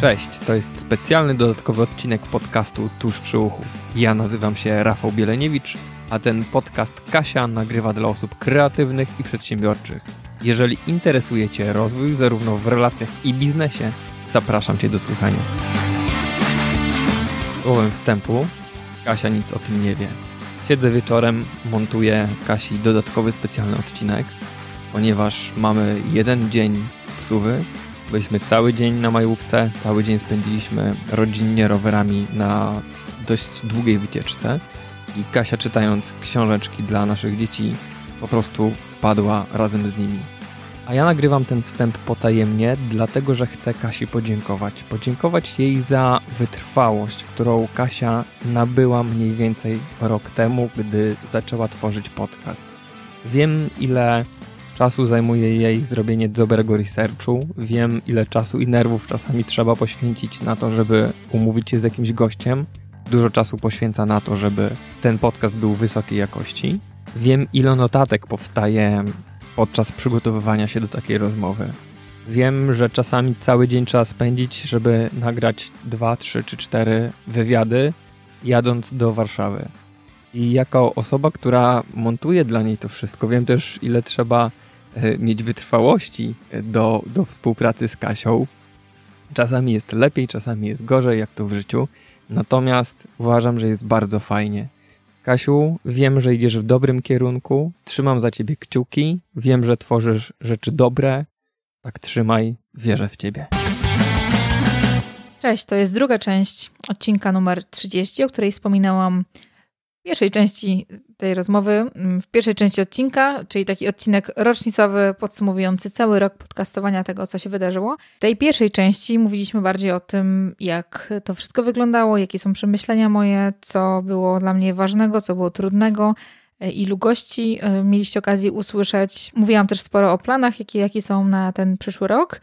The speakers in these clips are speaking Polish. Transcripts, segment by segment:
Cześć, to jest specjalny dodatkowy odcinek podcastu Tuż przy uchu. Ja nazywam się Rafał Bieleniewicz, a ten podcast Kasia nagrywa dla osób kreatywnych i przedsiębiorczych. Jeżeli interesuje Cię rozwój zarówno w relacjach i biznesie, zapraszam Cię do słuchania. Słowem wstępu, Kasia nic o tym nie wie. Siedzę wieczorem, montuję Kasi dodatkowy specjalny odcinek, ponieważ mamy jeden dzień psuwy, Byliśmy cały dzień na majówce, cały dzień spędziliśmy rodzinnie rowerami na dość długiej wycieczce i Kasia czytając książeczki dla naszych dzieci po prostu padła razem z nimi. A ja nagrywam ten wstęp potajemnie, dlatego że chcę Kasi podziękować. Podziękować jej za wytrwałość, którą Kasia nabyła mniej więcej rok temu, gdy zaczęła tworzyć podcast. Wiem, ile czasu zajmuje jej zrobienie dobrego researchu. Wiem, ile czasu i nerwów czasami trzeba poświęcić na to, żeby umówić się z jakimś gościem. Dużo czasu poświęca na to, żeby ten podcast był wysokiej jakości. Wiem, ile notatek powstaje podczas przygotowywania się do takiej rozmowy. Wiem, że czasami cały dzień trzeba spędzić, żeby nagrać dwa, trzy czy cztery wywiady, jadąc do Warszawy. I jako osoba, która montuje dla niej to wszystko, wiem też, ile trzeba mieć wytrwałości do, do współpracy z Kasią. Czasami jest lepiej, czasami jest gorzej, jak to w życiu. Natomiast uważam, że jest bardzo fajnie. Kasiu, wiem, że idziesz w dobrym kierunku. Trzymam za ciebie kciuki. Wiem, że tworzysz rzeczy dobre. Tak trzymaj, wierzę w ciebie. Cześć, to jest druga część odcinka numer 30, o której wspominałam pierwszej części tej rozmowy, mm, w pierwszej części odcinka, czyli taki odcinek rocznicowy podsumowujący cały rok podcastowania tego, co się wydarzyło. W tej pierwszej części mówiliśmy bardziej o tym, jak to wszystko wyglądało, jakie są przemyślenia moje, co było dla mnie ważnego, co było trudnego, e, ilu gości e, mieliście okazję usłyszeć. Mówiłam też sporo o planach, jakie, jakie są na ten przyszły rok.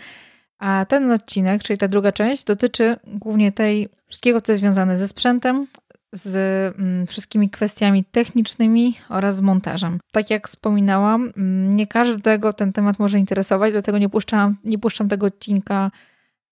A ten odcinek, czyli ta druga część, dotyczy głównie tej wszystkiego, co jest związane ze sprzętem, z mm, wszystkimi kwestiami technicznymi oraz z montażem. Tak jak wspominałam, mm, nie każdego ten temat może interesować, dlatego nie puszczam, nie puszczam tego odcinka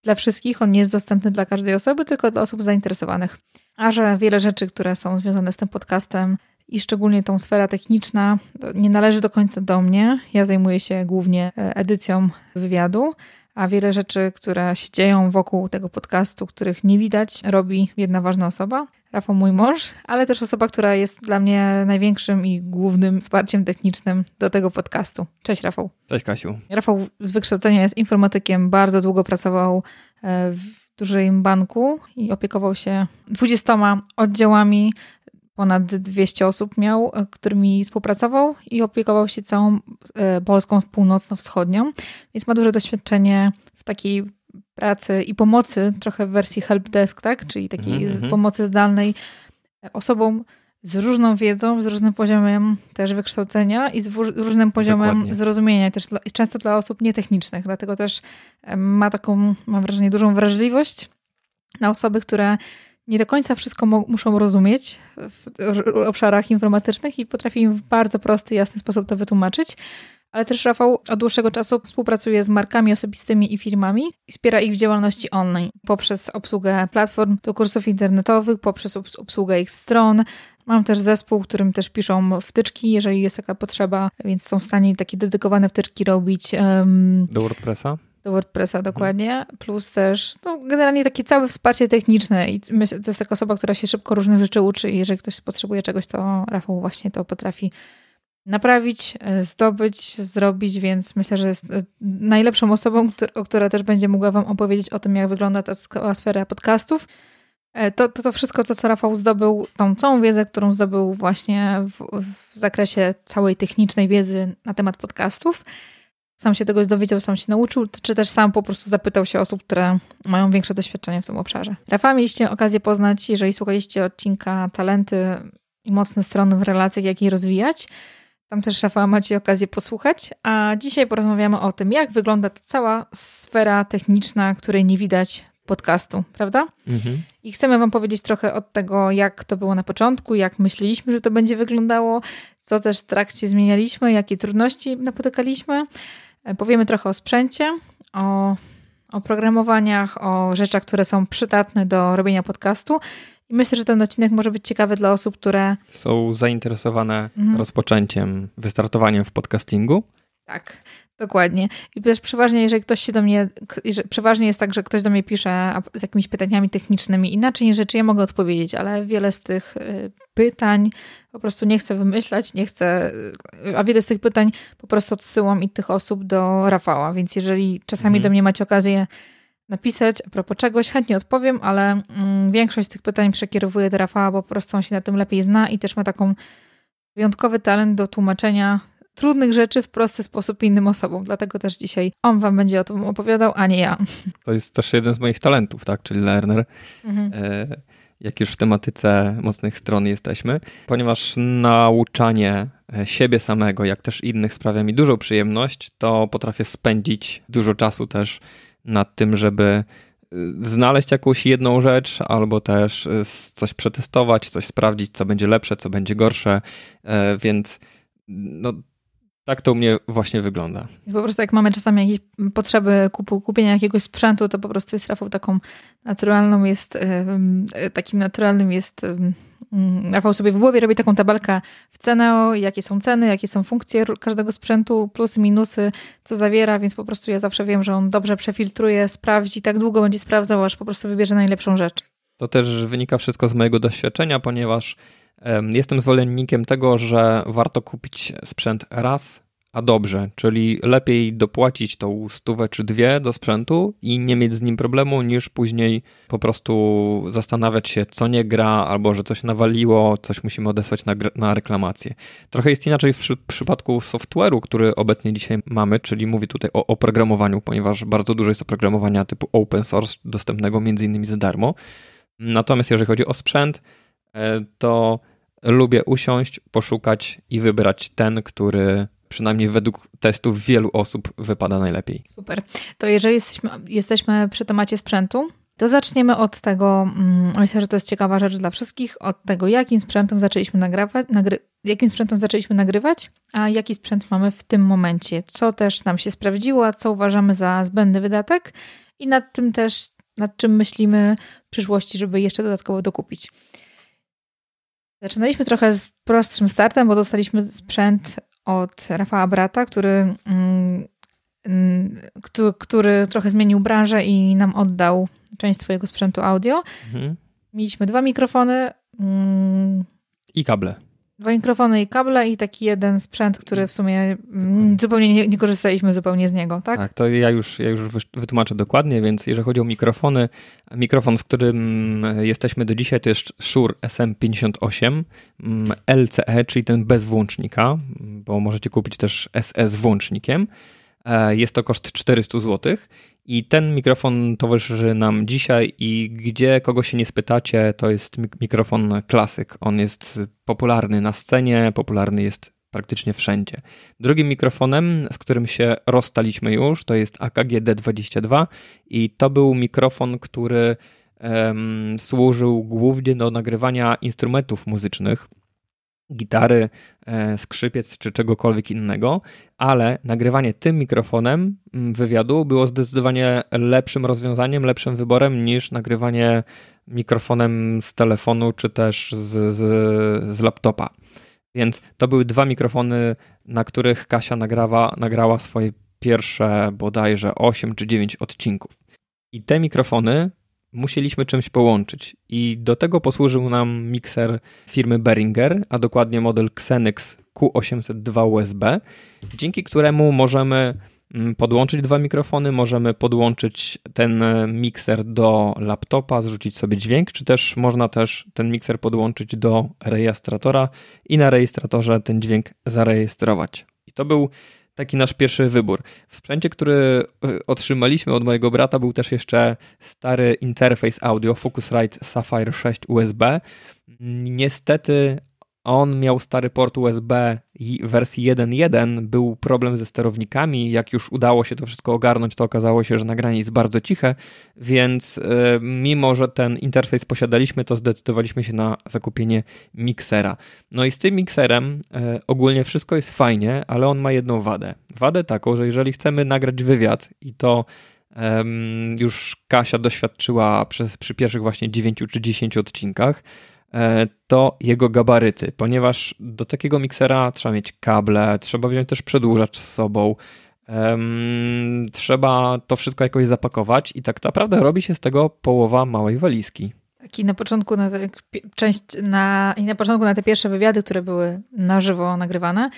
dla wszystkich. On nie jest dostępny dla każdej osoby, tylko dla osób zainteresowanych. A że wiele rzeczy, które są związane z tym podcastem i szczególnie tą sfera techniczna, nie należy do końca do mnie. Ja zajmuję się głównie e, edycją wywiadu, a wiele rzeczy, które się dzieją wokół tego podcastu, których nie widać, robi jedna ważna osoba. Rafał, mój mąż, ale też osoba, która jest dla mnie największym i głównym wsparciem technicznym do tego podcastu. Cześć Rafał. Cześć Kasiu. Rafał z wykształcenia jest informatykiem, bardzo długo pracował e, w dużym banku i opiekował się 20 oddziałami. Ponad 200 osób miał, e, którymi współpracował i opiekował się całą e, Polską północno-wschodnią, więc ma duże doświadczenie w takiej pracy i pomocy, trochę w wersji helpdesk, tak? Czyli takiej mm -hmm. pomocy zdalnej osobom z różną wiedzą, z różnym poziomem też wykształcenia i z różnym poziomem Dokładnie. zrozumienia, też dla, często dla osób nietechnicznych. Dlatego też ma taką, mam wrażenie, dużą wrażliwość na osoby, które nie do końca wszystko muszą rozumieć w obszarach informatycznych i potrafi im w bardzo prosty, jasny sposób to wytłumaczyć ale też Rafał od dłuższego czasu współpracuje z markami osobistymi i firmami i wspiera ich w działalności online poprzez obsługę platform do kursów internetowych, poprzez obsługę ich stron. Mam też zespół, którym też piszą wtyczki, jeżeli jest taka potrzeba, więc są w stanie takie dedykowane wtyczki robić. Um, do WordPressa? Do WordPressa dokładnie, plus też no, generalnie takie całe wsparcie techniczne i myślę, to jest taka osoba, która się szybko różnych rzeczy uczy i jeżeli ktoś potrzebuje czegoś, to Rafał właśnie to potrafi naprawić, e, zdobyć, zrobić, więc myślę, że jest e, najlepszą osobą, która też będzie mogła Wam opowiedzieć o tym, jak wygląda ta sfera podcastów. E, to, to, to wszystko, to co Rafał zdobył, tą całą wiedzę, którą zdobył właśnie w, w zakresie całej technicznej wiedzy na temat podcastów. Sam się tego dowiedział, sam się nauczył, czy też sam po prostu zapytał się osób, które mają większe doświadczenie w tym obszarze. Rafała mieliście okazję poznać, jeżeli słuchaliście odcinka Talenty i mocne strony w relacjach, jak je rozwijać. Tam też Rafała macie okazję posłuchać. A dzisiaj porozmawiamy o tym, jak wygląda ta cała sfera techniczna, której nie widać podcastu, prawda? Mhm. I chcemy Wam powiedzieć trochę od tego, jak to było na początku, jak myśleliśmy, że to będzie wyglądało, co też w trakcie zmienialiśmy, jakie trudności napotykaliśmy. Powiemy trochę o sprzęcie, o, o programowaniach, o rzeczach, które są przydatne do robienia podcastu. I myślę, że ten odcinek może być ciekawy dla osób, które są zainteresowane mhm. rozpoczęciem, wystartowaniem w podcastingu. Tak. Dokładnie. I też przeważnie, jeżeli ktoś się do mnie, przeważnie jest tak, że ktoś do mnie pisze z jakimiś pytaniami technicznymi, inaczej niż rzeczy ja mogę odpowiedzieć, ale wiele z tych y, pytań po prostu nie chcę wymyślać, nie chcę, y, a wiele z tych pytań po prostu odsyłam i tych osób do Rafała, więc jeżeli czasami mhm. do mnie macie okazję napisać a propos czegoś, chętnie odpowiem, ale mm, większość tych pytań przekierowuję do Rafała, bo po prostu on się na tym lepiej zna i też ma taką wyjątkowy talent do tłumaczenia trudnych rzeczy w prosty sposób innym osobom. Dlatego też dzisiaj on wam będzie o tym opowiadał, a nie ja. To jest też jeden z moich talentów, tak? Czyli learner. Mhm. E, jak już w tematyce mocnych stron jesteśmy, ponieważ nauczanie e, siebie samego, jak też innych sprawia mi dużą przyjemność, to potrafię spędzić dużo czasu też nad tym, żeby e, znaleźć jakąś jedną rzecz, albo też coś przetestować, coś sprawdzić, co będzie lepsze, co będzie gorsze, więc no, tak to u mnie właśnie wygląda. Po prostu jak mamy czasami jakieś potrzeby kupu, kupienia jakiegoś sprzętu, to po prostu jest Rafał taką naturalną jest, takim naturalnym jest mm, Rafał sobie w głowie robi taką tabelkę w cenę, jakie są ceny, jakie są funkcje każdego sprzętu, plusy, minusy, co zawiera, więc po prostu ja zawsze wiem, że on dobrze przefiltruje, sprawdzi, tak długo będzie sprawdzał, aż po prostu wybierze najlepszą rzecz. To też wynika wszystko z mojego doświadczenia, ponieważ Jestem zwolennikiem tego, że warto kupić sprzęt raz, a dobrze, czyli lepiej dopłacić tą stówę czy dwie do sprzętu i nie mieć z nim problemu, niż później po prostu zastanawiać się, co nie gra, albo że coś nawaliło, coś musimy odesłać na, na reklamację. Trochę jest inaczej w przy, przypadku software'u, który obecnie dzisiaj mamy, czyli mówię tutaj o oprogramowaniu, ponieważ bardzo dużo jest oprogramowania typu open source, dostępnego między innymi za darmo. Natomiast jeżeli chodzi o sprzęt, e, to lubię usiąść, poszukać i wybrać ten, który przynajmniej według testów wielu osób wypada najlepiej. Super. To jeżeli jesteśmy, jesteśmy przy temacie sprzętu, to zaczniemy od tego, mm, myślę, że to jest ciekawa rzecz dla wszystkich, od tego, jakim sprzętem zaczęliśmy nagrywać, nagry, jakim sprzętem zaczęliśmy nagrywać, a jaki sprzęt mamy w tym momencie, co też nam się sprawdziło, co uważamy za zbędny wydatek i nad tym też, nad czym myślimy w przyszłości, żeby jeszcze dodatkowo dokupić. Zaczynaliśmy trochę z prostszym startem, bo dostaliśmy sprzęt od Rafała Brata, który, mm, który, który trochę zmienił branżę i nam oddał część swojego sprzętu audio. Mhm. Mieliśmy dwa mikrofony. Mm, I kable. Dwa mikrofony i kable i taki jeden sprzęt, który w sumie mm, zupełnie nie, nie, korzystaliśmy zupełnie z niego, tak? Tak, to ja już, ja już wytłumaczę dokładnie, więc jeżeli chodzi o mikrofony, mikrofon, z którym jesteśmy do dzisiaj to jest Shure SM58 mm, LCE, czyli ten bez włącznika, bo możecie kupić też z włącznikiem. E, jest to koszt 400 zł i ten mikrofon towarzyszy nam dzisiaj i gdzie kogo się nie spytacie, to jest mikrofon klasyk. On jest popularny na scenie, popularny jest praktycznie wszędzie. Drugim mikrofonem, z którym się rozstaliśmy już, to jest AKG D22 i to był mikrofon, który um, służył głównie do nagrywania instrumentów muzycznych gitary, e, skrzypiec czy czegokolwiek innego, ale nagrywanie tym mikrofonem mm, wywiadu było zdecydowanie lepszym rozwiązaniem, lepszym wyborem niż nagrywanie mikrofonem z telefonu czy też z, z, z laptopa. Więc to były dwa mikrofony, na których Kasia nagrawa, nagrała swoje pierwsze bodajże 8 czy 9 odcinków. I te mikrofony musieliśmy czymś połączyć. I do tego posłużył nam mikser firmy Behringer, a dokładnie model Xenix Q802 USB, dzięki któremu możemy mm, podłączyć dwa mikrofony, możemy podłączyć ten e, mikser do laptopa, zrzucić sobie dźwięk, czy też można też ten mikser podłączyć do rejestratora i na rejestratorze ten dźwięk zarejestrować. I to był taki nasz pierwszy wybór. W sprzęcie, który e, otrzymaliśmy od mojego brata, był też jeszcze stary interfejs audio Focusrite Sapphire 6 USB. Niestety on miał stary port USB wersji 1.1, był problem ze sterownikami. Jak już udało się to wszystko ogarnąć, to okazało się, że nagranie jest bardzo ciche, więc e, mimo, że ten interfejs posiadaliśmy, to zdecydowaliśmy się na zakupienie miksera. No i z tym mikserem e, ogólnie wszystko jest fajnie, ale on ma jedną wadę. Wadę taką, że jeżeli chcemy nagrać wywiad i to już Kasia doświadczyła przez, przy pierwszych właśnie 9 czy 10 odcinkach, to jego gabaryty, ponieważ do takiego miksera trzeba mieć kable, trzeba wziąć też przedłużacz z sobą, trzeba to wszystko jakoś zapakować i tak naprawdę robi się z tego połowa małej walizki. Taki na początku na te, część na, i na początku na te pierwsze wywiady, które były na żywo nagrywane,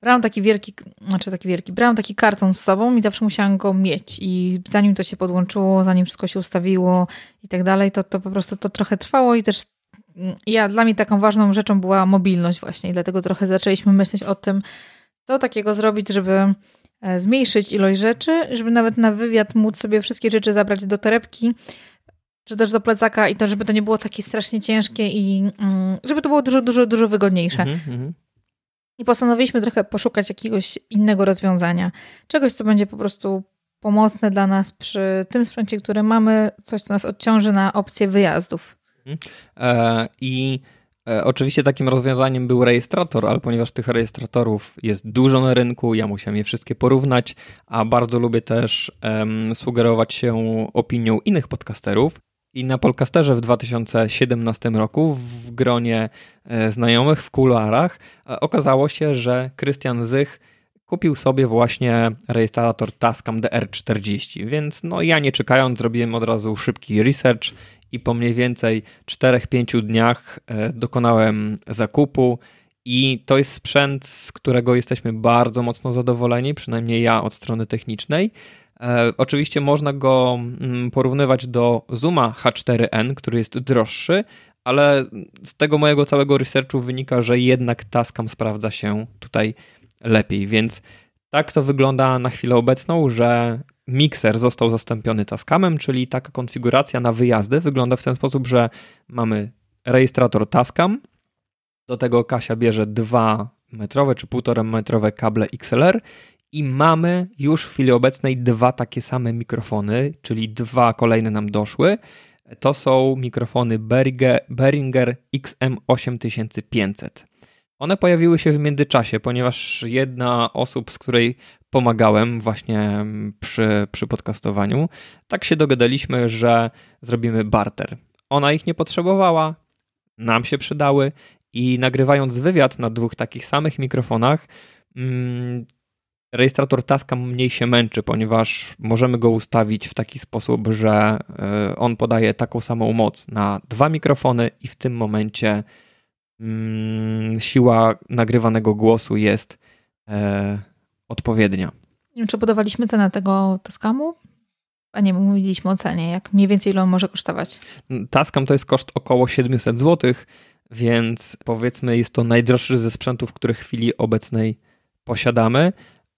brałam taki wielki, znaczy taki wielki, brałam taki karton z sobą i zawsze musiałam go mieć i zanim to się podłączyło, zanim wszystko się ustawiło i tak dalej, to, to po prostu to trochę trwało i też ja, dla mnie taką ważną rzeczą była mobilność właśnie i dlatego trochę zaczęliśmy myśleć o tym, co takiego zrobić, żeby e, zmniejszyć ilość rzeczy, żeby nawet na wywiad móc sobie wszystkie rzeczy zabrać do torebki, czy też do plecaka i to, żeby to nie było takie strasznie ciężkie i mm, żeby to było dużo, dużo, dużo wygodniejsze. Mm -hmm. I postanowiliśmy trochę poszukać jakiegoś innego rozwiązania. Czegoś, co będzie po prostu pomocne dla nas przy tym sprzęcie, który mamy, coś, co nas odciąży na opcję wyjazdów. Mhm. E, I e, oczywiście takim rozwiązaniem był rejestrator, ale ponieważ tych rejestratorów jest dużo na rynku, ja musiałem je wszystkie porównać, a bardzo lubię też sugerować się opinią innych podcasterów, i na Polcasterze w 2017 roku w gronie e, znajomych w kuluarach okazało się, że Krystian Zych kupił sobie właśnie rejestrator Tascam DR40, więc no ja nie czekając zrobiłem od razu szybki research i po mniej więcej 4-5 dniach e, dokonałem zakupu i to jest sprzęt, z którego jesteśmy bardzo mocno zadowoleni, przynajmniej ja od strony technicznej. E, oczywiście można go mm, porównywać do Zuma H4n, który jest droższy, ale z tego mojego całego researchu wynika, że jednak Tascam sprawdza się tutaj lepiej, więc tak to wygląda na chwilę obecną, że mikser został zastąpiony Tascamem, czyli taka konfiguracja na wyjazdy wygląda w ten sposób, że mamy rejestrator Tascam, do tego Kasia bierze 2 metrowe czy 1,5 metrowe kable XLR i mamy już w chwili obecnej dwa takie same mikrofony, czyli dwa kolejne nam doszły. To są mikrofony Behringer XM8500. One pojawiły się w międzyczasie, ponieważ jedna osób, z której pomagałem właśnie przy, przy podcastowaniu, tak się dogadaliśmy, że zrobimy barter. Ona ich nie potrzebowała, nam się przydały i nagrywając wywiad na dwóch takich samych mikrofonach, mm, rejestrator taska mniej się męczy, ponieważ możemy go ustawić w taki sposób, że e, on podaje taką samą moc na dwa mikrofony i w tym momencie mm, siła nagrywanego głosu jest e, odpowiednia. Nie wiem, czy podawaliśmy cenę tego Tascamu? A nie, mówiliśmy o cenie. Jak mniej więcej ile on może kosztować? Tascam to jest koszt około 700 zł, więc powiedzmy jest to najdroższy ze sprzętów, które w chwili obecnej posiadamy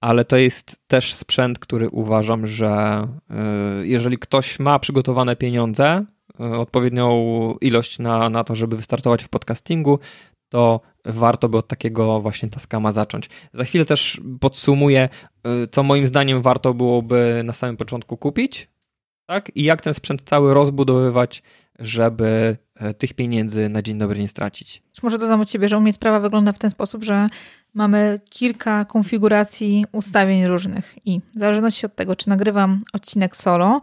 ale to jest też sprzęt, który uważam, że e, jeżeli ktoś ma przygotowane pieniądze, odpowiednią ilość na, na to, żeby wystartować w podcastingu, to warto by od takiego właśnie taskama zacząć. Za chwilę też podsumuję, e, co moim zdaniem warto byłoby na samym początku kupić, tak? I jak ten sprzęt cały rozbudowywać, żeby tych pieniędzy na dzień dobry nie stracić. Może dodam od siebie, że u mnie sprawa wygląda w ten sposób, że mamy kilka konfiguracji ustawień różnych i w zależności od tego, czy nagrywam odcinek solo,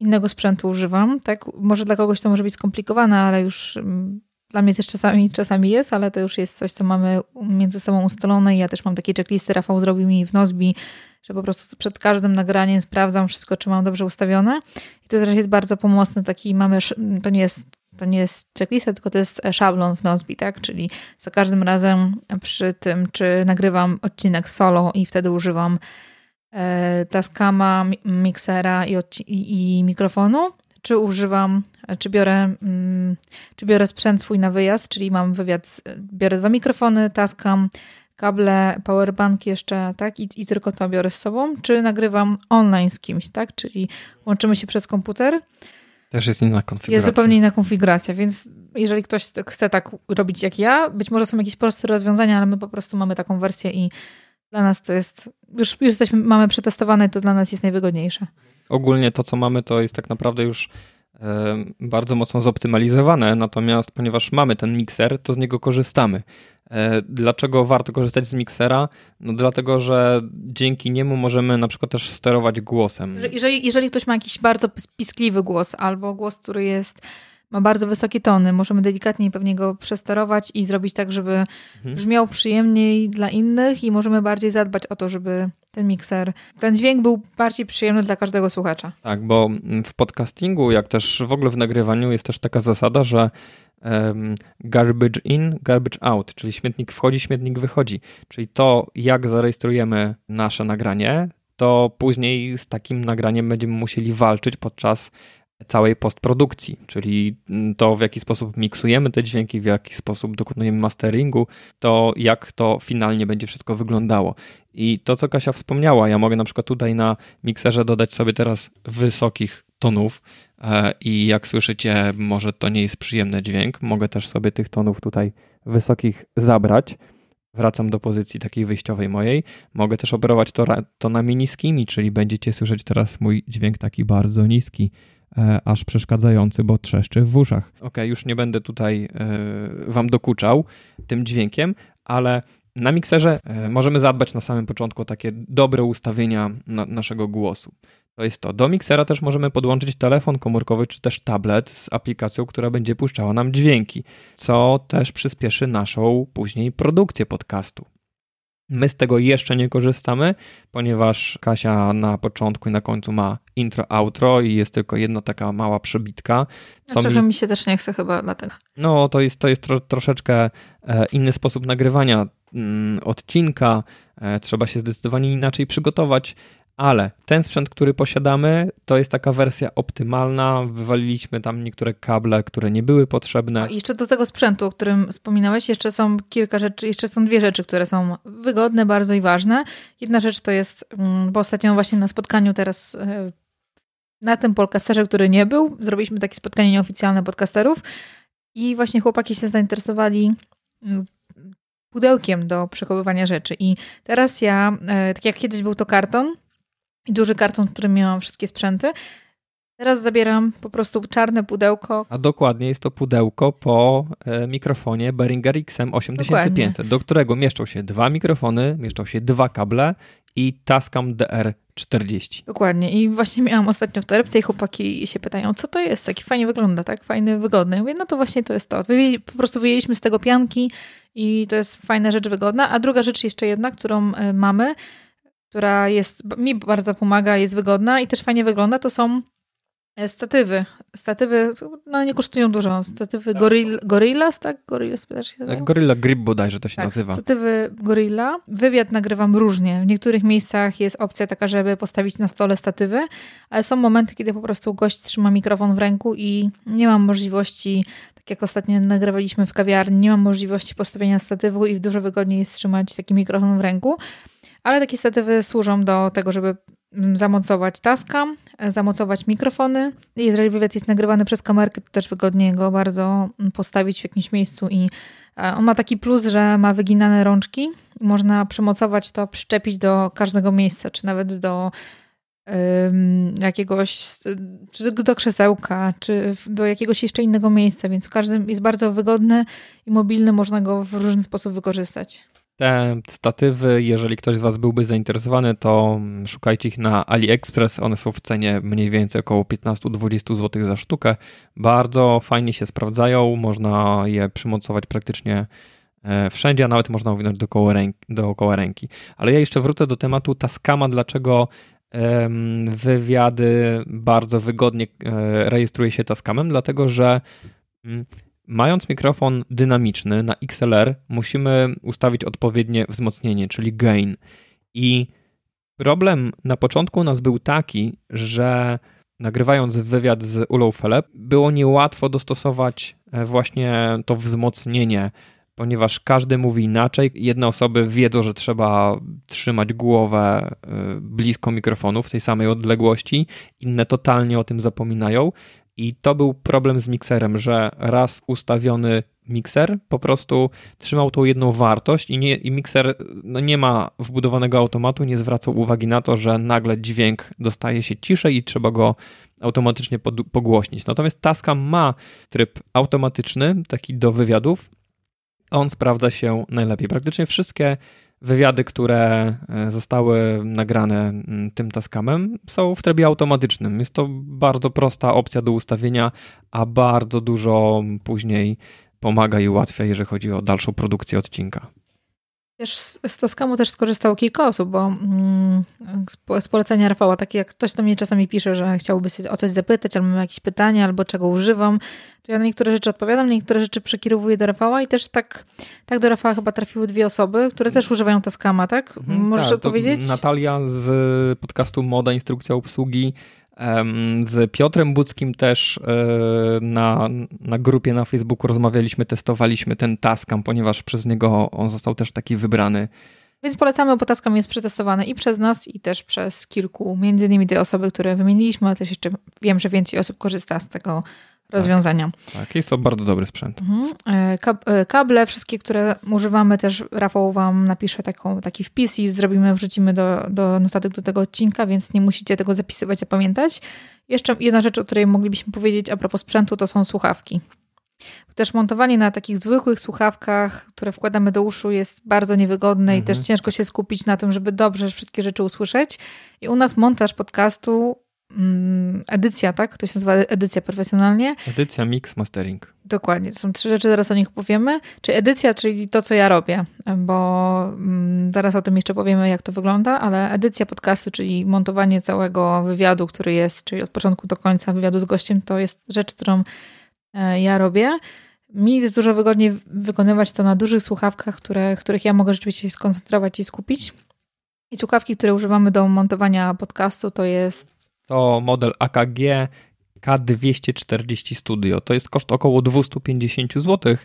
innego sprzętu używam, tak? Może dla kogoś to może być skomplikowane, ale już mm, dla mnie też czasami, czasami jest, ale to już jest coś, co mamy między sobą ustalone ja też mam takie checklisty, Rafał zrobił mi w Nozbi, że po prostu przed każdym nagraniem sprawdzam wszystko, czy mam dobrze ustawione i to też jest bardzo pomocne, taki mamy, to nie jest to nie jest checklista, tylko to jest szablon w Nozbi, tak? Czyli za każdym razem przy tym, czy nagrywam odcinek solo i wtedy używam e, taskama, miksera i, i, mikrofonu, czy używam, czy biorę, mm, czy biorę sprzęt swój na wyjazd, czyli mam wywiad, biorę dwa mikrofony, taskam, kable, powerbank jeszcze, tak? I, I tylko to biorę z sobą, czy nagrywam online z kimś, tak? Czyli łączymy się przez komputer też jest inna konfiguracja. Jest zupełnie inna konfiguracja, więc jeżeli ktoś chce tak robić jak ja, być może są jakieś proste rozwiązania, ale my po prostu mamy taką wersję i dla nas to jest, już, już jesteśmy, mamy przetestowane, to dla nas jest najwygodniejsze. Ogólnie to, co mamy, to jest tak naprawdę już bardzo mocno zoptymalizowane, natomiast ponieważ mamy ten mikser, to z niego korzystamy. E, dlaczego warto korzystać z miksera? No dlatego, że dzięki niemu możemy na przykład też sterować głosem. Jeżeli, jeżeli ktoś ma jakiś bardzo piskliwy głos albo głos, który jest ma bardzo wysokie tony. Możemy delikatnie pewnie go przesterować i zrobić tak, żeby mhm. brzmiał przyjemniej dla innych i możemy bardziej zadbać o to, żeby ten mikser, ten dźwięk był bardziej przyjemny dla każdego słuchacza. Tak, bo w podcastingu, jak też w ogóle w nagrywaniu jest też taka zasada, że garbage in, garbage out, czyli śmietnik wchodzi, śmietnik wychodzi. Czyli to, jak zarejestrujemy nasze nagranie, to później z takim nagraniem będziemy musieli walczyć podczas całej postprodukcji, czyli to w jaki sposób miksujemy te dźwięki, w jaki sposób dokonujemy masteringu, to jak to finalnie będzie wszystko wyglądało. I to, co Kasia wspomniała, ja mogę na przykład tutaj na mikserze dodać sobie teraz wysokich tonów e, i jak słyszycie, może to nie jest przyjemny dźwięk, mogę też sobie tych tonów tutaj wysokich zabrać. Wracam do pozycji takiej wyjściowej mojej. Mogę też operować to, tonami niskimi, czyli będziecie słyszeć teraz mój dźwięk taki bardzo niski E, aż przeszkadzający, bo trzeszczy w uszach. Ok, już nie będę tutaj e, Wam dokuczał tym dźwiękiem, ale na mikserze e, możemy zadbać na samym początku o takie dobre ustawienia na naszego głosu. To jest to. Do miksera też możemy podłączyć telefon komórkowy czy też tablet z aplikacją, która będzie puszczała nam dźwięki, co też przyspieszy naszą później produkcję podcastu. My z tego jeszcze nie korzystamy, ponieważ Kasia na początku i na końcu ma intro, outro i jest tylko jedna taka mała przebitka. Co trochę mi... mi się też nie chce chyba dlatego. No, to jest, to jest tro, troszeczkę e, inny sposób nagrywania mm, odcinka. E, trzeba się zdecydowanie inaczej przygotować ale ten sprzęt, który posiadamy, to jest taka wersja optymalna. Wywaliliśmy tam niektóre kable, które nie były potrzebne. I jeszcze do tego sprzętu, o którym wspominałeś, jeszcze są kilka rzeczy, jeszcze są dwie rzeczy, które są wygodne bardzo i ważne. Jedna rzecz to jest, mm, bo ostatnio właśnie na spotkaniu teraz e, na tym podcasterze, który nie był, zrobiliśmy takie spotkanie nieoficjalne podcasterów i właśnie chłopaki się zainteresowali mm, pudełkiem do przechowywania rzeczy. I teraz ja, e, tak jak kiedyś był to karton, i duży karton, w którym miałam wszystkie sprzęty. Teraz zabieram po prostu czarne pudełko. A dokładnie jest to pudełko po e, mikrofonie Behringer XM 8500, dokładnie. do którego mieszczą się dwa mikrofony, mieszczą się dwa kable i Tascam DR40. Dokładnie. I właśnie miałam ostatnio w torebce i chłopaki się pytają, co to jest? Taki fajnie wygląda, tak? Fajny, wygodny. Ja mówię, no to właśnie to jest to. Po prostu wyjęliśmy z tego pianki i to jest fajna rzecz, wygodna. A druga rzecz jeszcze jedna, którą e, mamy, która jest, mi bardzo pomaga, jest wygodna i też fajnie wygląda, to są e, statywy. Statywy, no nie kosztują dużo. Statywy tak. Gorilla, Gorillas, tak? Gorillas, się tak, Gorilla Grip bodajże to się tak, nazywa. statywy Gorilla. Wywiad nagrywam różnie. W niektórych miejscach jest opcja taka, żeby postawić na stole statywy, ale są momenty, kiedy po prostu gość trzyma mikrofon w ręku i nie mam możliwości, tak jak ostatnio nagrywaliśmy w kawiarni, nie mam możliwości postawienia statywu i dużo wygodniej jest trzymać taki mikrofon w ręku. Ale takie statywy służą do tego, żeby mm, zamocować taska, e, zamocować mikrofony. Jeżeli wywiad jest nagrywany przez kamerkę, to też wygodnie go bardzo mm, postawić w jakimś miejscu i e, on ma taki plus, że ma wyginane rączki. Można przymocować to, przyczepić do każdego miejsca, czy nawet do jakiegoś, czy do krzesełka, czy do jakiegoś jeszcze innego miejsca, więc w każdym jest bardzo wygodny i mobilny, można go w różny sposób wykorzystać. Te statywy, jeżeli ktoś z Was byłby zainteresowany, to szukajcie ich na AliExpress. One są w cenie mniej więcej około 15-20 zł za sztukę. Bardzo fajnie się sprawdzają, można je przymocować praktycznie e, wszędzie, a nawet można uwinąć dookoła ręki, dookoła ręki. Ale ja jeszcze wrócę do tematu Tascama, dlaczego wywiady bardzo wygodnie e, rejestruje się Tascamem, dlatego że mm, Mając mikrofon dynamiczny na XLR, musimy ustawić odpowiednie wzmocnienie, czyli gain. I problem na początku nas był taki, że nagrywając wywiad z Ulą Felep, było niełatwo dostosować e, właśnie to wzmocnienie, ponieważ każdy mówi inaczej. Jedne osoby wiedzą, że trzeba trzymać głowę e, blisko mikrofonu w tej samej odległości, inne totalnie o tym zapominają. I to był problem z mikserem, że raz ustawiony mikser po prostu trzymał tą jedną wartość i, nie, i mikser no nie ma wbudowanego automatu, nie zwracał uwagi na to, że nagle dźwięk dostaje się ciszej i trzeba go automatycznie pogłośnić. Natomiast Tascam ma tryb automatyczny, taki do wywiadów, on sprawdza się najlepiej. Praktycznie wszystkie wywiady, które e, zostały nagrane tym taskamem, są w trybie automatycznym. Jest to bardzo prosta opcja do ustawienia, a bardzo dużo później pomaga i ułatwia, jeżeli chodzi o dalszą produkcję odcinka. Też z Toskamu też skorzystało kilka osób, bo mm, z polecenia Rafała, takie jak ktoś do mnie czasami pisze, że chciałby się o coś zapytać, albo mam jakieś pytania, albo czego używam, to ja na niektóre rzeczy odpowiadam, na niektóre rzeczy przekierowuję do Rafała i też tak, tak do Rafała chyba trafiły dwie osoby, które też używają Toskama, tak? Mhm, Możesz tak, odpowiedzieć? Natalia z podcastu Moda Instrukcja Obsługi z Piotrem Budzkim też e, na, na grupie na Facebooku rozmawialiśmy, testowaliśmy ten Tascam, ponieważ przez niego on został też taki wybrany. Więc polecamy, bo Tascam jest przetestowany i przez nas, i też przez kilku, między innymi te osoby, które wymieniliśmy, ale też jeszcze wiem, że więcej osób korzysta z tego rozwiązania. Tak, tak, jest to bardzo dobry sprzęt. Mhm. E, e, kable, wszystkie, które używamy, też Rafał Wam napisze taką, taki wpis i zrobimy, wrzucimy do, do notatek do tego odcinka, więc nie musicie tego zapisywać, zapamiętać. Jeszcze jedna rzecz, o której moglibyśmy powiedzieć a propos sprzętu, to są słuchawki. Też montowanie na takich zwykłych słuchawkach, które wkładamy do uszu, jest bardzo niewygodne mhm. i też ciężko się skupić na tym, żeby dobrze wszystkie rzeczy usłyszeć. I u nas montaż podcastu edycja, tak? To się nazywa edycja profesjonalnie. Edycja, mix, mastering. Dokładnie. To są trzy rzeczy, zaraz o nich powiemy. Czyli edycja, czyli to, co ja robię, bo mm, zaraz o tym jeszcze powiemy, jak to wygląda, ale edycja podcastu, czyli montowanie całego wywiadu, który jest, czyli od początku do końca wywiadu z gościem, to jest rzecz, którą e, ja robię. Mi jest dużo wygodniej wykonywać to na dużych słuchawkach, które, których ja mogę rzeczywiście się skoncentrować i skupić. I słuchawki, które używamy do montowania podcastu, to jest to model AKG K240 Studio. To jest koszt około 250 zł.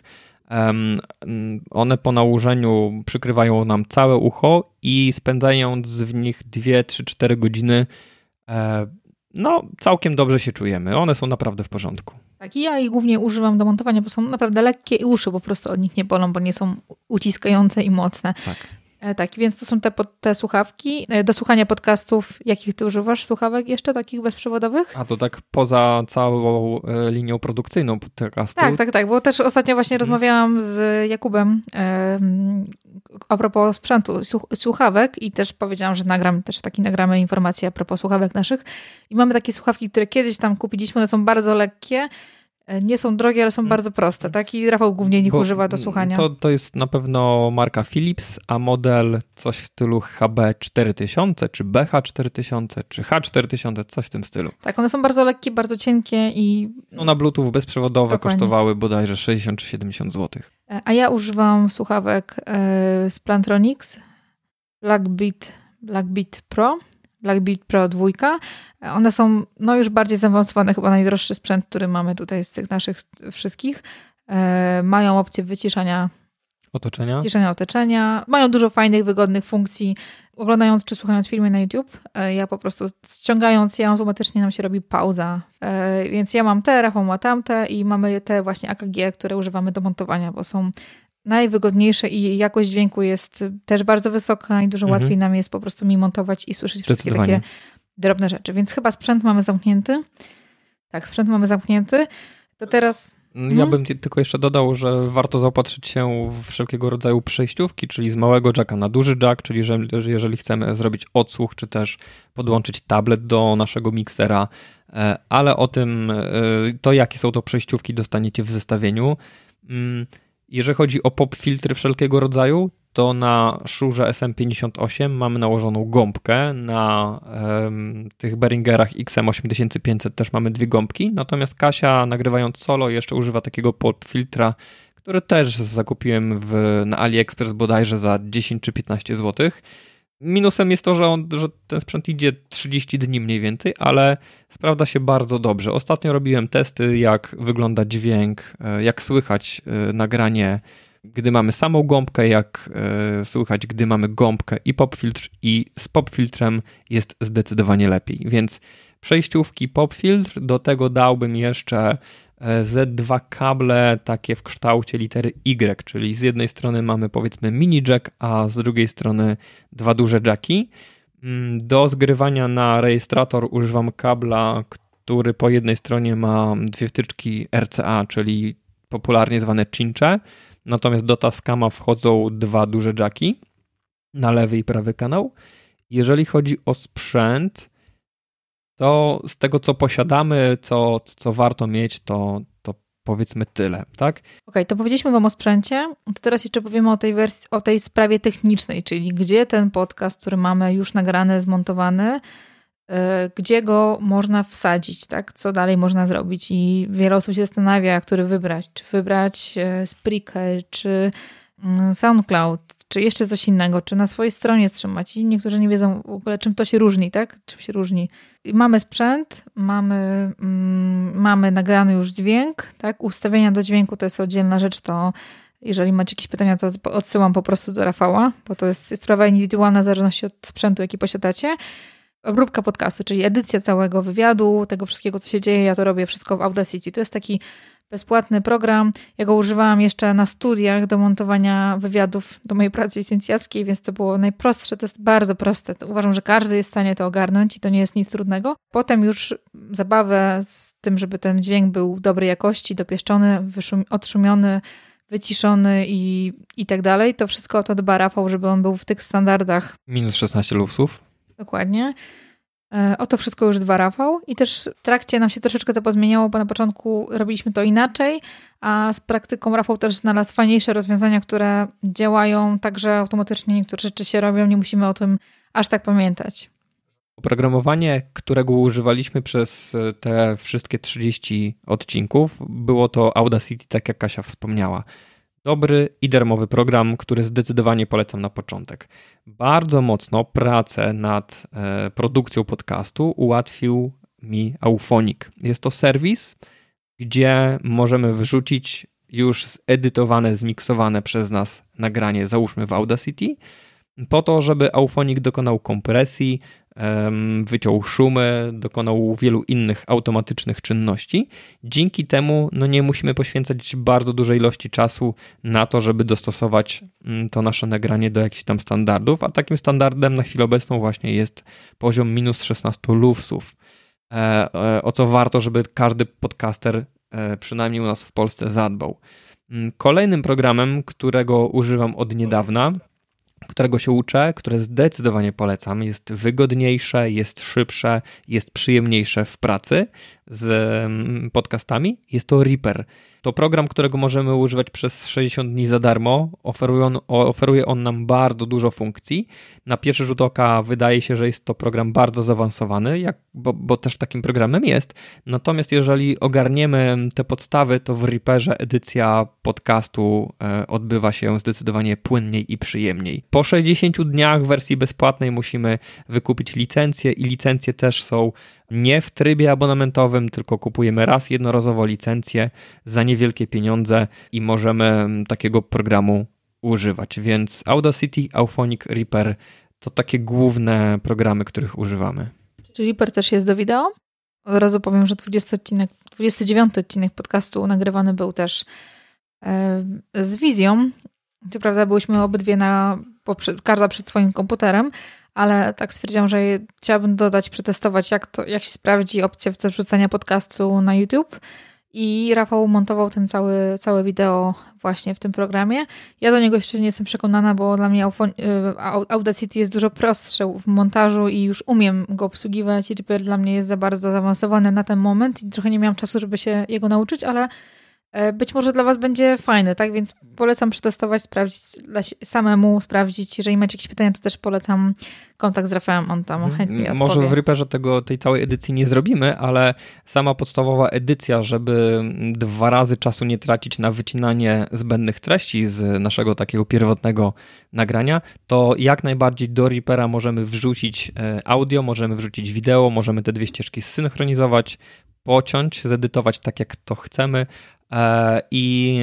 One po nałożeniu przykrywają nam całe ucho i spędzając w nich 2, 3, 4 godziny, e, no całkiem dobrze się czujemy. One są naprawdę w porządku. Tak, i ja ich głównie używam do montowania, bo są naprawdę lekkie i uszy po prostu od nich nie bolą, bo nie są uciskające i mocne. Tak. E, tak, więc to są te, te słuchawki. E, do słuchania podcastów, jakich ty używasz słuchawek jeszcze, takich bezprzewodowych? A to tak poza całą e, linią produkcyjną podcastów? Tak, tak, tak, bo też ostatnio właśnie hmm. rozmawiałam z Jakubem a propos sprzętu, słuchawek i też powiedziałam, że nagram, też taki nagramy informacje a propos słuchawek naszych. I mamy takie słuchawki, które kiedyś tam kupiliśmy, one są bardzo lekkie, nie są drogie, ale są mm. bardzo proste, tak? I Rafał głównie ich Bo używa do słuchania. To, to jest na pewno marka Philips, a model coś w stylu HB4000, czy BH4000, czy H4000, coś w tym stylu. Tak, one są bardzo lekkie, bardzo cienkie i... No na Bluetooth bezprzewodowe Dokładnie. kosztowały bodajże 60 czy 70 zł. E, a ja używam słuchawek e, z Plantronics Blackbeat, Blackbeat Pro Blackbeat Pro 2. One są no, już bardziej zaawansowane, chyba najdroższy sprzęt, który mamy tutaj z tych naszych wszystkich. E, mają opcję wyciszania otoczenia. Wyciszenia otoczenia. Mają dużo fajnych, wygodnych funkcji. Oglądając czy słuchając filmy na YouTube, e, ja po prostu ściągając je automatycznie nam się robi pauza. E, więc ja mam te, Rafał ma tamte i mamy te właśnie AKG, które używamy do montowania, bo są najwygodniejsze i jakość dźwięku jest też bardzo wysoka i dużo mhm. łatwiej nam jest po prostu mi montować i słyszeć wszystkie takie drobne rzeczy. Więc chyba sprzęt mamy zamknięty. Tak, sprzęt mamy zamknięty. To teraz. Ja mhm. bym tylko jeszcze dodał, że warto zaopatrzyć się w wszelkiego rodzaju przejściówki, czyli z małego jacka na duży jack, czyli że, jeżeli chcemy zrobić odsłuch, czy też podłączyć tablet do naszego miksera, e, ale o tym, e, to jakie są to przejściówki dostaniecie w zestawieniu. Jeżeli chodzi o pop filtry wszelkiego rodzaju, to na szurze SM58 mamy nałożoną gąbkę, na um, tych Behringerach XM8500 też mamy dwie gąbki, natomiast Kasia nagrywając solo jeszcze używa takiego pop filtra, który też zakupiłem w, na AliExpress bodajże za 10 czy 15 złotych. Minusem jest to, że, on, że ten sprzęt idzie 30 dni mniej więcej, ale sprawdza się bardzo dobrze. Ostatnio robiłem testy, jak wygląda dźwięk, e, jak słychać e, nagranie, gdy mamy samą gąbkę, jak e, słychać, gdy mamy gąbkę i popfiltr, i z popfiltrem jest zdecydowanie lepiej. Więc przejściówki popfiltr, do tego dałbym jeszcze Z2 kable takie w kształcie litery Y, czyli z jednej strony mamy powiedzmy mini jack, a z drugiej strony dwa duże jacki. Mm, do zgrywania na rejestrator używam kabla, który po jednej stronie ma dwie wtyczki RCA, czyli popularnie zwane cincze, natomiast do Tascama wchodzą dwa duże jacki na lewy i prawy kanał. Jeżeli chodzi o sprzęt, to z tego, co posiadamy, co, co warto mieć, to, to powiedzmy tyle, tak? Okej, okay, to powiedzieliśmy Wam o sprzęcie, to teraz jeszcze powiemy o tej wersji, o tej sprawie technicznej, czyli gdzie ten podcast, który mamy już nagrany, zmontowany, yy, gdzie go można wsadzić, tak? Co dalej można zrobić i wiele osób się zastanawia, który wybrać, czy wybrać yy, Spreaker, czy yy, SoundCloud, czy jeszcze coś innego, czy na swojej stronie trzymać. I niektórzy nie wiedzą w ogóle, czym to się różni, tak? Czym się różni. mamy sprzęt, mamy, mm, mamy nagrany już dźwięk, tak? Ustawienia do dźwięku to jest oddzielna rzecz, to jeżeli macie jakieś pytania, to odsyłam po prostu do Rafała, bo to jest sprawa indywidualna w zależności od sprzętu, jaki posiadacie. Obróbka podcastu, czyli edycja całego wywiadu, tego wszystkiego, co się dzieje, ja to robię wszystko w Audacity. To jest taki bezpłatny program. Ja go używałam jeszcze na studiach do montowania wywiadów do mojej pracy licencjackiej, więc to było najprostsze. To jest bardzo proste. Uważam, że każdy jest w stanie to ogarnąć i to nie jest nic trudnego. Potem już zabawę z tym, żeby ten dźwięk był dobrej jakości, dopieszczony, odszumiony, wyciszony i, i tak dalej. To wszystko o to dba Rafał, żeby on był w tych standardach. Minus 16 lufsów. Dokładnie. E, o to wszystko już dwa Rafał i też w trakcie nam się troszeczkę to pozmieniało, bo na początku robiliśmy to inaczej, a z praktyką Rafał też znalazł fajniejsze rozwiązania, które działają tak, że automatycznie niektóre rzeczy się robią, nie musimy o tym aż tak pamiętać. Oprogramowanie, którego używaliśmy przez e, te wszystkie 30 odcinków, było to Audacity, tak jak Kasia wspomniała. Dobry i darmowy program, który zdecydowanie polecam na początek. Bardzo mocno pracę nad e, produkcją podcastu ułatwił mi Aufonik. Jest to serwis, gdzie możemy wrzucić już zedytowane, zmiksowane przez nas nagranie, załóżmy w Audacity, po to, żeby Aufonik dokonał kompresji, wyciął szumy, dokonał wielu innych automatycznych czynności. Dzięki temu no nie musimy poświęcać bardzo dużej ilości czasu na to, żeby dostosować mm, to nasze nagranie do jakichś tam standardów, a takim standardem na chwilę obecną właśnie jest poziom minus 16 lufsów, e, e, o co warto, żeby każdy podcaster e, przynajmniej u nas w Polsce zadbał. Mm, kolejnym programem, którego używam od niedawna, którego się uczę, które zdecydowanie polecam. Jest wygodniejsze, jest szybsze, jest przyjemniejsze w pracy z podcastami. Jest to Reaper. To program, którego możemy używać przez 60 dni za darmo. Oferuje on, oferuje on nam bardzo dużo funkcji. Na pierwszy rzut oka wydaje się, że jest to program bardzo zaawansowany, jak, bo, bo też takim programem jest. Natomiast jeżeli ogarniemy te podstawy, to w Reaperze edycja podcastu e, odbywa się zdecydowanie płynniej i przyjemniej. Po 60 dniach w wersji bezpłatnej musimy wykupić licencję i licencje też są nie w trybie abonamentowym, tylko kupujemy raz jednorazowo licencję za niewielkie pieniądze i możemy takiego programu używać. Więc Audacity, Auphonic, Reaper to takie główne programy, których używamy. Czy Reaper też jest do wideo? Od razu powiem, że 20 odcinek, 29 odcinek podcastu nagrywany był też e, z wizją. Co prawda byłyśmy obydwie na, każda przed swoim komputerem, ale tak stwierdziłam, że chciałabym dodać, przetestować, jak, to, jak się sprawdzi opcja wrzucania podcastu na YouTube. I Rafał montował ten cały, całe wideo właśnie w tym programie. Ja do niego jeszcze nie jestem przekonana, bo dla mnie y, Audacity jest dużo prostsze w montażu i już umiem go obsługiwać. Reaper dla mnie jest za bardzo zaawansowany na ten moment i trochę nie miałam czasu, żeby się jego nauczyć, ale być może dla Was będzie fajny, tak? Więc polecam przetestować, sprawdzić samemu, sprawdzić. Jeżeli macie jakieś pytania, to też polecam kontakt z Rafałem, on tam chętnie odpowie. Może w Reaperze tego, tej całej edycji nie zrobimy, ale sama podstawowa edycja, żeby dwa razy czasu nie tracić na wycinanie zbędnych treści z naszego takiego pierwotnego nagrania, to jak najbardziej do Reapera możemy wrzucić e, audio, możemy wrzucić wideo, możemy te dwie ścieżki zsynchronizować, pociąć, zedytować tak jak to chcemy, E, i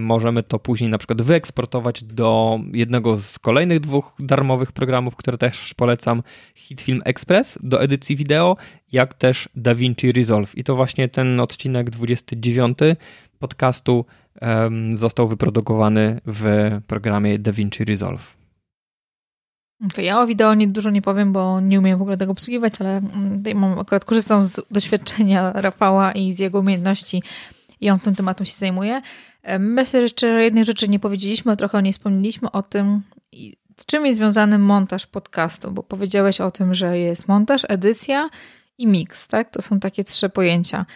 możemy to później na przykład wyeksportować do jednego z kolejnych dwóch darmowych programów, które też polecam, Hitfilm Express do edycji wideo, jak też DaVinci Resolve. I to właśnie ten odcinek 29 podcastu został wyprodukowany w programie DaVinci Resolve. Okay, ja o wideo nie, dużo nie powiem, bo nie umiem w ogóle tego obsługiwać, ale mm, mam, akurat korzystam z doświadczenia Rafała i z jego umiejętności i on tym tematem się zajmuje. Myślę, że jeszcze jednej rzeczy nie powiedzieliśmy, trochę o niej wspomnieliśmy, o tym, z czym jest związany montaż podcastu, bo powiedziałeś o tym, że jest montaż, edycja i mix, tak? To są takie trzy pojęcia.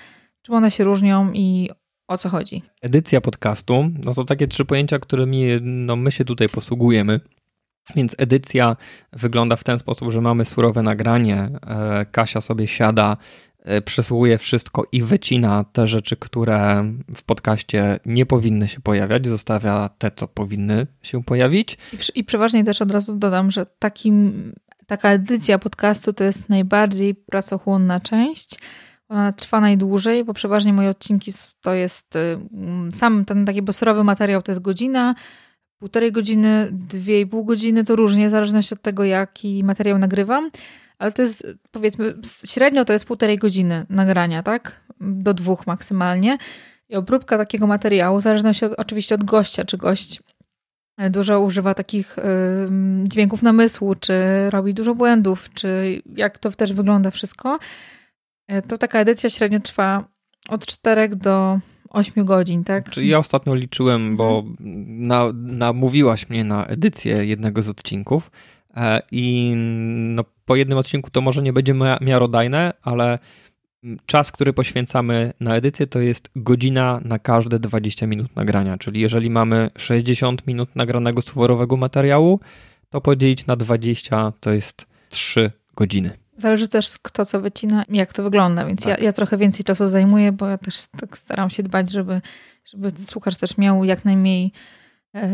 Czym one się różnią i o co chodzi? Edycja podcastu, no to takie trzy pojęcia, którymi no, my się tutaj posługujemy. Więc edycja wygląda w ten sposób, że mamy surowe nagranie. E, Kasia sobie siada, e, przesłuje wszystko i wycina te rzeczy, które w podcaście nie powinny się pojawiać, zostawia te, co powinny się pojawić. I, i przeważnie też od razu dodam, że takim, taka edycja podcastu to jest najbardziej pracochłonna część. Ona trwa najdłużej, bo przeważnie moje odcinki to jest y, sam ten taki bosorowy materiał to jest godzina, półtorej godziny, dwie i pół godziny, to różnie, w zależności od tego, jaki materiał nagrywam, ale to jest, powiedzmy, średnio to jest półtorej godziny nagrania, tak? Do dwóch maksymalnie. I obróbka takiego materiału, w zależności od, oczywiście od gościa, czy gość dużo używa takich y, dźwięków namysłu, czy robi dużo błędów, czy jak to też wygląda wszystko, y, to taka edycja średnio trwa od 4 do 8 godzin, tak? Czy ja ostatnio liczyłem, bo na, namówiłaś mnie na edycję jednego z odcinków e, i no, po jednym odcinku to może nie będzie miarodajne, ale czas, który poświęcamy na edycję, to jest godzina na każde 20 minut nagrania. Czyli jeżeli mamy 60 minut nagranego suworowego materiału, to podzielić na 20 to jest 3 godziny. Zależy też kto co wycina i jak to wygląda, więc tak. ja, ja trochę więcej czasu zajmuję, bo ja też tak staram się dbać, żeby, żeby słuchacz też miał jak najmniej, e,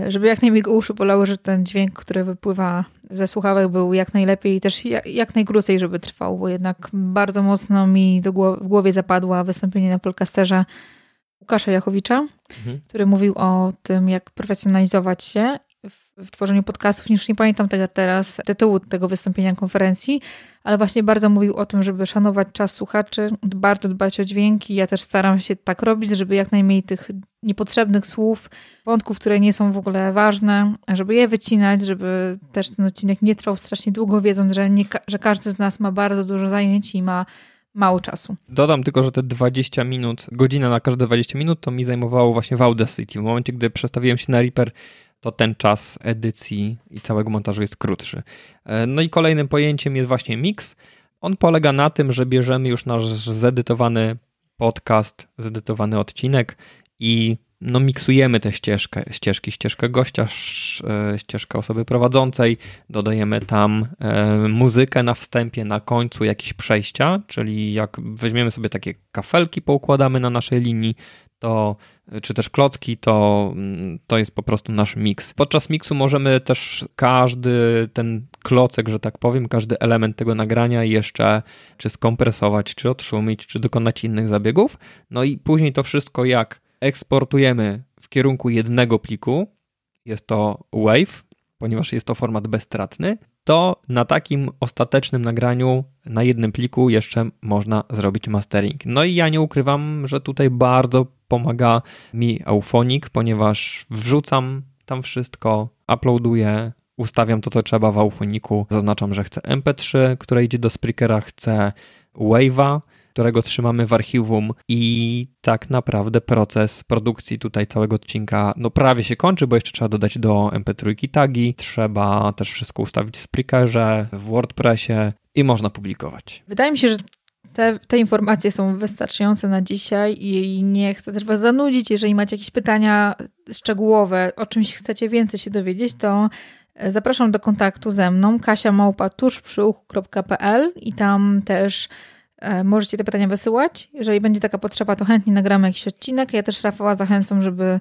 żeby jak najmniej go uszy bolały, że ten dźwięk, który wypływa ze słuchawek był jak najlepiej i też jak, jak najkrócej, żeby trwał, bo jednak bardzo mocno mi do głowy, w głowie zapadła wystąpienie na podcasterze Łukasza Jachowicza, mhm. który mówił o tym, jak profesjonalizować się w, tworzeniu podcastów, niż nie pamiętam tego teraz, tytułu tego wystąpienia konferencji, ale właśnie bardzo mówił o tym, żeby szanować czas słuchaczy, bardzo dbać o dźwięki. Ja też staram się tak robić, żeby jak najmniej tych niepotrzebnych słów, wątków, które nie są w ogóle ważne, żeby je wycinać, żeby też ten odcinek nie trwał strasznie długo, wiedząc, że, nie, że każdy z nas ma bardzo dużo zajęć i ma mało czasu. Dodam tylko, że te 20 minut, godzina na każde 20 minut to mi zajmowało właśnie w Audacity. W momencie, gdy przestawiłem się na Reaper, to ten czas edycji i całego montażu jest krótszy. E, no i kolejnym pojęciem jest właśnie mix. On polega na tym, że bierzemy już nasz zedytowany podcast, zedytowany odcinek i no, miksujemy tę ścieżkę, ścieżki, ścieżkę gościa, e, ścieżkę osoby prowadzącej, dodajemy tam e, muzykę na wstępie, na końcu jakieś przejścia, czyli jak weźmiemy sobie takie kafelki, poukładamy na naszej linii, to czy też klocki, to, to jest po prostu nasz miks. Podczas miksu możemy też każdy ten klocek, że tak powiem, każdy element tego nagrania jeszcze czy skompresować, czy odszumić, czy dokonać innych zabiegów. No i później to wszystko jak eksportujemy w kierunku jednego pliku, jest to WAV, ponieważ jest to format bezstratny, to na takim ostatecznym nagraniu na jednym pliku jeszcze można zrobić mastering. No i ja nie ukrywam, że tutaj bardzo pomaga mi Auphonic, ponieważ wrzucam tam wszystko, uploaduję, ustawiam to, co trzeba w Auphoniku, zaznaczam, że chcę MP3, które idzie do Spreakera, chcę Wave'a, którego trzymamy w archiwum i tak naprawdę proces produkcji tutaj całego odcinka no prawie się kończy, bo jeszcze trzeba dodać do MP3 tagi, trzeba też wszystko ustawić w Spreakerze, w WordPressie i można publikować. Wydaje mi się, że te, te, informacje są wystarczające na dzisiaj i nie chcę też Was zanudzić. Jeżeli macie jakieś pytania szczegółowe, o czymś chcecie więcej się dowiedzieć, to e, zapraszam do kontaktu ze mną kasiamałpa.tużprzyuch.pl i tam też możecie te pytania wysyłać. Jeżeli będzie taka potrzeba, to chętnie nagramy jakiś odcinek. Ja też Rafała zachęcam, żeby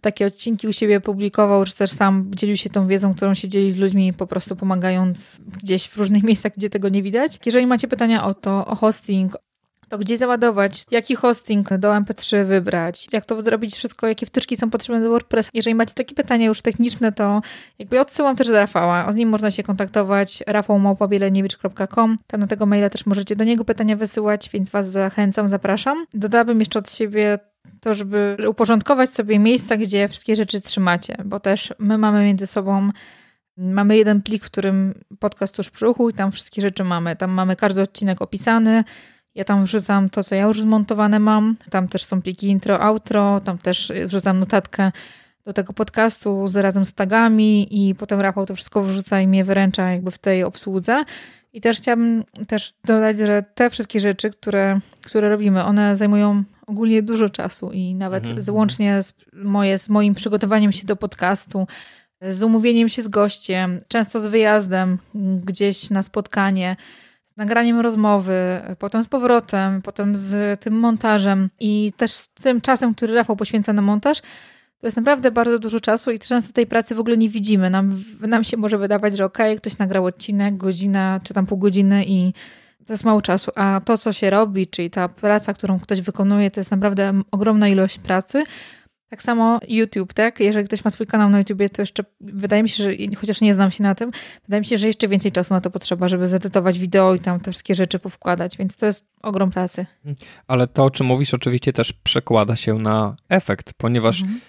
takie odcinki u siebie publikował, czy też sam dzielił się tą wiedzą, którą się dzieli z ludźmi, po prostu pomagając gdzieś w różnych miejscach, gdzie tego nie widać. Jeżeli macie pytania o to, o hosting, to gdzie załadować, jaki hosting do MP3 wybrać, jak to zrobić wszystko, jakie wtyczki są potrzebne do WordPress. Jeżeli macie takie pytania już techniczne, to jakby odsyłam też do Rafała. Z nim można się kontaktować rafałmałpabieleniewicz.com. Tam na tego maila też możecie do niego pytania wysyłać, więc Was zachęcam, zapraszam. Dodałabym jeszcze od siebie to, żeby uporządkować sobie miejsca, gdzie wszystkie rzeczy trzymacie, bo też my mamy między sobą Mamy jeden plik, w którym podcast tuż przy uchu i tam wszystkie rzeczy mamy. Tam mamy każdy odcinek opisany, Ja tam wrzucam to, co ja już zmontowane mam. Tam też są pliki intro, outro, tam też wrzucam notatkę do tego podcastu z, razem z tagami i potem Rafał to wszystko wrzuca i mnie wyręcza jakby w tej obsłudze. I też chciałabym też dodać, że te wszystkie rzeczy, które, które robimy, one zajmują ogólnie dużo czasu i nawet mhm. złącznie z, moje, z moim przygotowaniem się do podcastu, z umówieniem się z gościem, często z wyjazdem gdzieś na spotkanie, nagraniem rozmowy, potem z powrotem, potem z tym montażem i też z tym czasem, który Rafał poświęca na montaż, to jest naprawdę bardzo dużo czasu i często tej pracy w ogóle nie widzimy. Nam, nam się może wydawać, że okej, okay, ktoś nagrał odcinek, godzina czy tam pół godziny i to jest mało czasu, a to, co się robi, czyli ta praca, którą ktoś wykonuje, to jest naprawdę ogromna ilość pracy. Tak samo YouTube, tak? Jeżeli ktoś ma swój kanał na YouTubie, to jeszcze wydaje mi się, że chociaż nie znam się na tym, wydaje mi się, że jeszcze więcej czasu na to potrzeba, żeby zedytować wideo i tam te wszystkie rzeczy powkładać, więc to jest ogrom pracy. Ale to, o czym mówisz, oczywiście też przekłada się na efekt, ponieważ mhm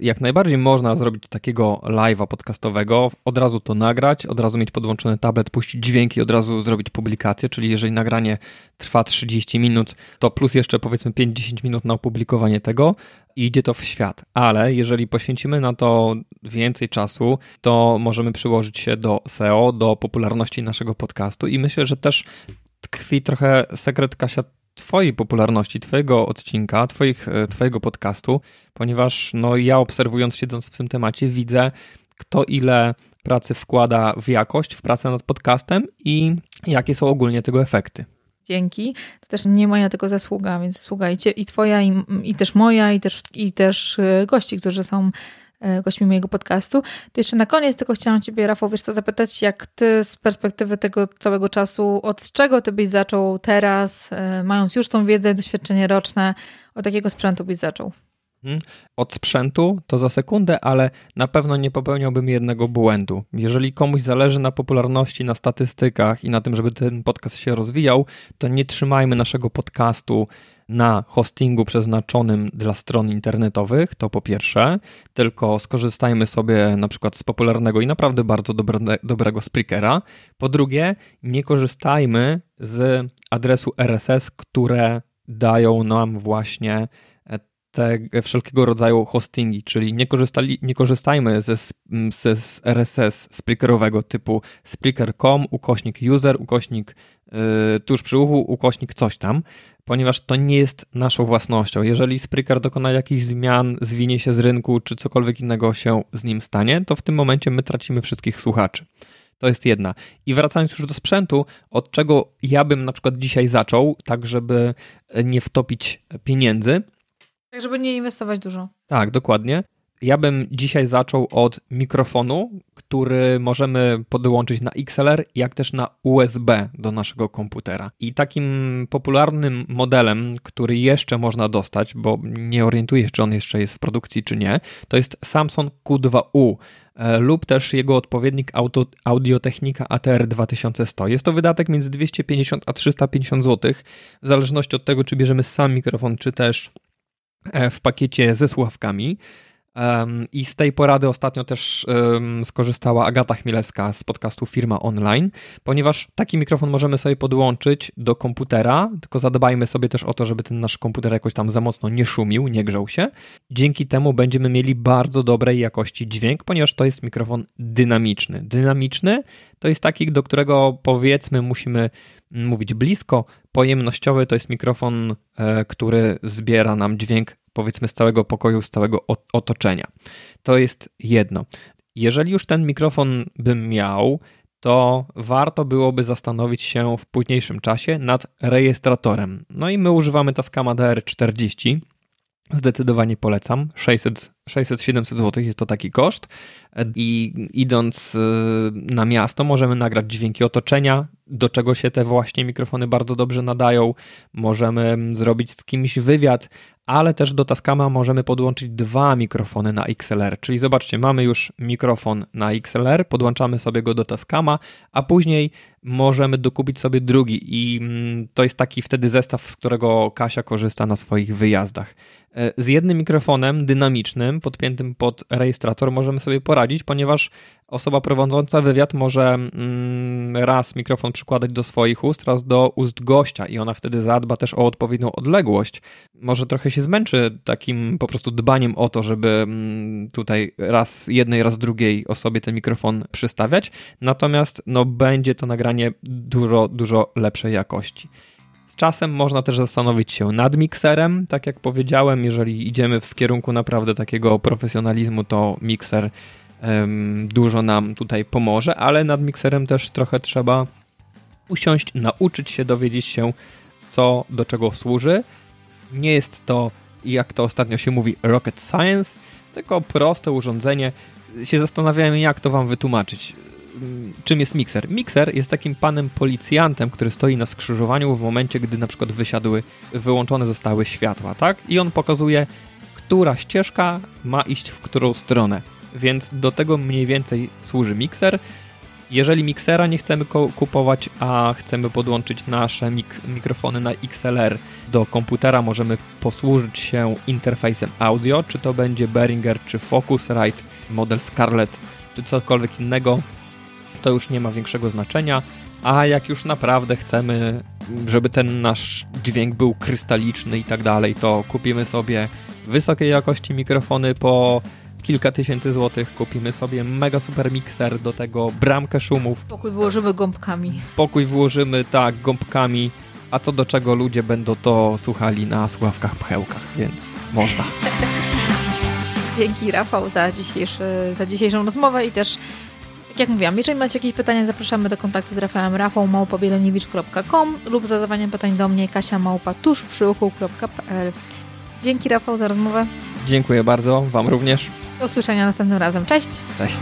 jak najbardziej można zrobić takiego live'a podcastowego, od razu to nagrać, od razu mieć podłączony tablet, puścić dźwięki, od razu zrobić publikację, czyli jeżeli nagranie trwa 30 minut, to plus jeszcze powiedzmy 5-10 minut na opublikowanie tego i idzie to w świat. Ale jeżeli poświęcimy na to więcej czasu, to możemy przyłożyć się do SEO, do popularności naszego podcastu i myślę, że też tkwi trochę sekret Kasia Twojej popularności, Twojego odcinka, twoich, e, Twojego podcastu, ponieważ no, ja obserwując, siedząc w tym temacie, widzę, kto ile pracy wkłada w jakość, w pracę nad podcastem i jakie są ogólnie tego efekty. Dzięki. To też nie moja tylko zasługa, więc słuchajcie i twoja, i, i też moja, i też, i też e, gości, którzy są gośćmi mojego podcastu. To jeszcze na koniec tylko chciałam Ciebie, Rafał, wiesz co, zapytać, jak Ty z perspektywy tego całego czasu, od czego Ty byś zaczął teraz, e, mając już tą wiedzę, doświadczenie roczne, od jakiego sprzętu byś zaczął? Mhm. Od sprzętu to za sekundę, ale na pewno nie popełniałbym jednego błędu. Jeżeli komuś zależy na popularności, na statystykach i na tym, żeby ten podcast się rozwijał, to nie trzymajmy naszego podcastu na hostingu przeznaczonym dla stron internetowych, to po pierwsze, tylko skorzystajmy sobie na przykład z popularnego i naprawdę bardzo dobre, dobrego Spreakera. Po drugie, nie korzystajmy z adresu RSS, które dają nam właśnie te wszelkiego rodzaju hostingi, czyli nie, korzystali, nie korzystajmy ze, ze RSS Spreakerowego typu Spreaker.com, ukośnik user, ukośnik yy, tuż przy uchu, ukośnik coś tam, ponieważ to nie jest naszą własnością. Jeżeli Spreaker dokona jakichś zmian, zwinie się z rynku, czy cokolwiek innego się z nim stanie, to w tym momencie my tracimy wszystkich słuchaczy. To jest jedna. I wracając już do sprzętu, od czego ja bym na przykład dzisiaj zaczął, tak żeby nie wtopić pieniędzy, żeby nie inwestować dużo. Tak, dokładnie. Ja bym dzisiaj zaczął od mikrofonu, który możemy podłączyć na XLR, jak też na USB do naszego komputera. I takim popularnym modelem, który jeszcze można dostać, bo nie orientuję się, czy on jeszcze jest w produkcji, czy nie, to jest Samsung Q2U e, lub też jego odpowiednik Auto, Audiotechnika ATR 2100. Jest to wydatek między 250 a 350 zł, w zależności od tego, czy bierzemy sam mikrofon, czy też w pakiecie ze słuchawkami. I z tej porady ostatnio też skorzystała Agata Chmielewska z podcastu Firma Online, ponieważ taki mikrofon możemy sobie podłączyć do komputera, tylko zadbajmy sobie też o to, żeby ten nasz komputer jakoś tam za mocno nie szumił, nie grzał się. Dzięki temu będziemy mieli bardzo dobrej jakości dźwięk, ponieważ to jest mikrofon dynamiczny. Dynamiczny to jest taki, do którego powiedzmy musimy mówić blisko. Pojemnościowy to jest mikrofon, e, który zbiera nam dźwięk powiedzmy z całego pokoju, z całego otoczenia. To jest jedno. Jeżeli już ten mikrofon bym miał, to warto byłoby zastanowić się w późniejszym czasie nad rejestratorem. No i my używamy Tascama DR40. Zdecydowanie polecam. 600-700 zł jest to taki koszt. I idąc y, na miasto, możemy nagrać dźwięki otoczenia, do czego się te właśnie mikrofony bardzo dobrze nadają. Możemy zrobić z kimś wywiad, ale też do Tascama możemy podłączyć dwa mikrofony na XLR. Czyli zobaczcie, mamy już mikrofon na XLR, podłączamy sobie go do Tascama, a później możemy dokupić sobie drugi i mm, to jest taki wtedy zestaw, z którego Kasia korzysta na swoich wyjazdach. E, z jednym mikrofonem dynamicznym podpiętym pod rejestrator możemy sobie poradzić, ponieważ osoba prowadząca wywiad może mm, raz mikrofon przykładać do swoich ust, raz do ust gościa i ona wtedy zadba też o odpowiednią odległość. Może trochę się zmęczy takim po prostu dbaniem o to, żeby mm, tutaj raz jednej, raz drugiej osobie ten mikrofon przystawiać, natomiast no, będzie to nagranie dużo, dużo lepszej jakości. Z czasem można też zastanowić się nad mikserem. Tak jak powiedziałem, jeżeli idziemy w kierunku naprawdę takiego profesjonalizmu, to mikser um, dużo nam tutaj pomoże, ale nad mikserem też trochę trzeba usiąść, nauczyć się, dowiedzieć się, co do czego służy. Nie jest to, jak to ostatnio się mówi, rocket science, tylko proste urządzenie. Się zastanawiałem, jak to wam wytłumaczyć czym jest mikser? Mikser jest takim panem policjantem, który stoi na skrzyżowaniu w momencie, gdy na przykład wysiadły, wyłączone zostały światła, tak? I on pokazuje, która ścieżka ma iść w którą stronę. Więc do tego mniej więcej służy mikser. Jeżeli miksera nie chcemy kupować, a chcemy podłączyć nasze mik mikrofony na XLR do komputera, możemy posłużyć się interfejsem audio, czy to będzie Behringer, czy Focusrite, model Scarlett, czy cokolwiek innego to już nie ma większego znaczenia, a jak już naprawdę chcemy, żeby ten nasz dźwięk był krystaliczny i tak dalej, to kupimy sobie wysokiej jakości mikrofony po kilka tysięcy złotych, kupimy sobie mega super mikser, do tego bramkę szumów. Pokój wyłożymy gąbkami. Pokój włożymy, tak, gąbkami, a co do czego ludzie będą to słuchali na słuchawkach pchełkach, więc można. Dzięki Rafał za, dzisiejszy, za dzisiejszą rozmowę i też jak mówiłam, jeżeli macie jakieś pytania, zapraszamy do kontaktu z Rafałem Rafał małpobieleniewicz.com lub zadawanie pytań do mnie Kasia Małpa tuż Dzięki Rafał za rozmowę. Dziękuję bardzo, Wam również. Do usłyszenia następnym razem. Cześć. Cześć.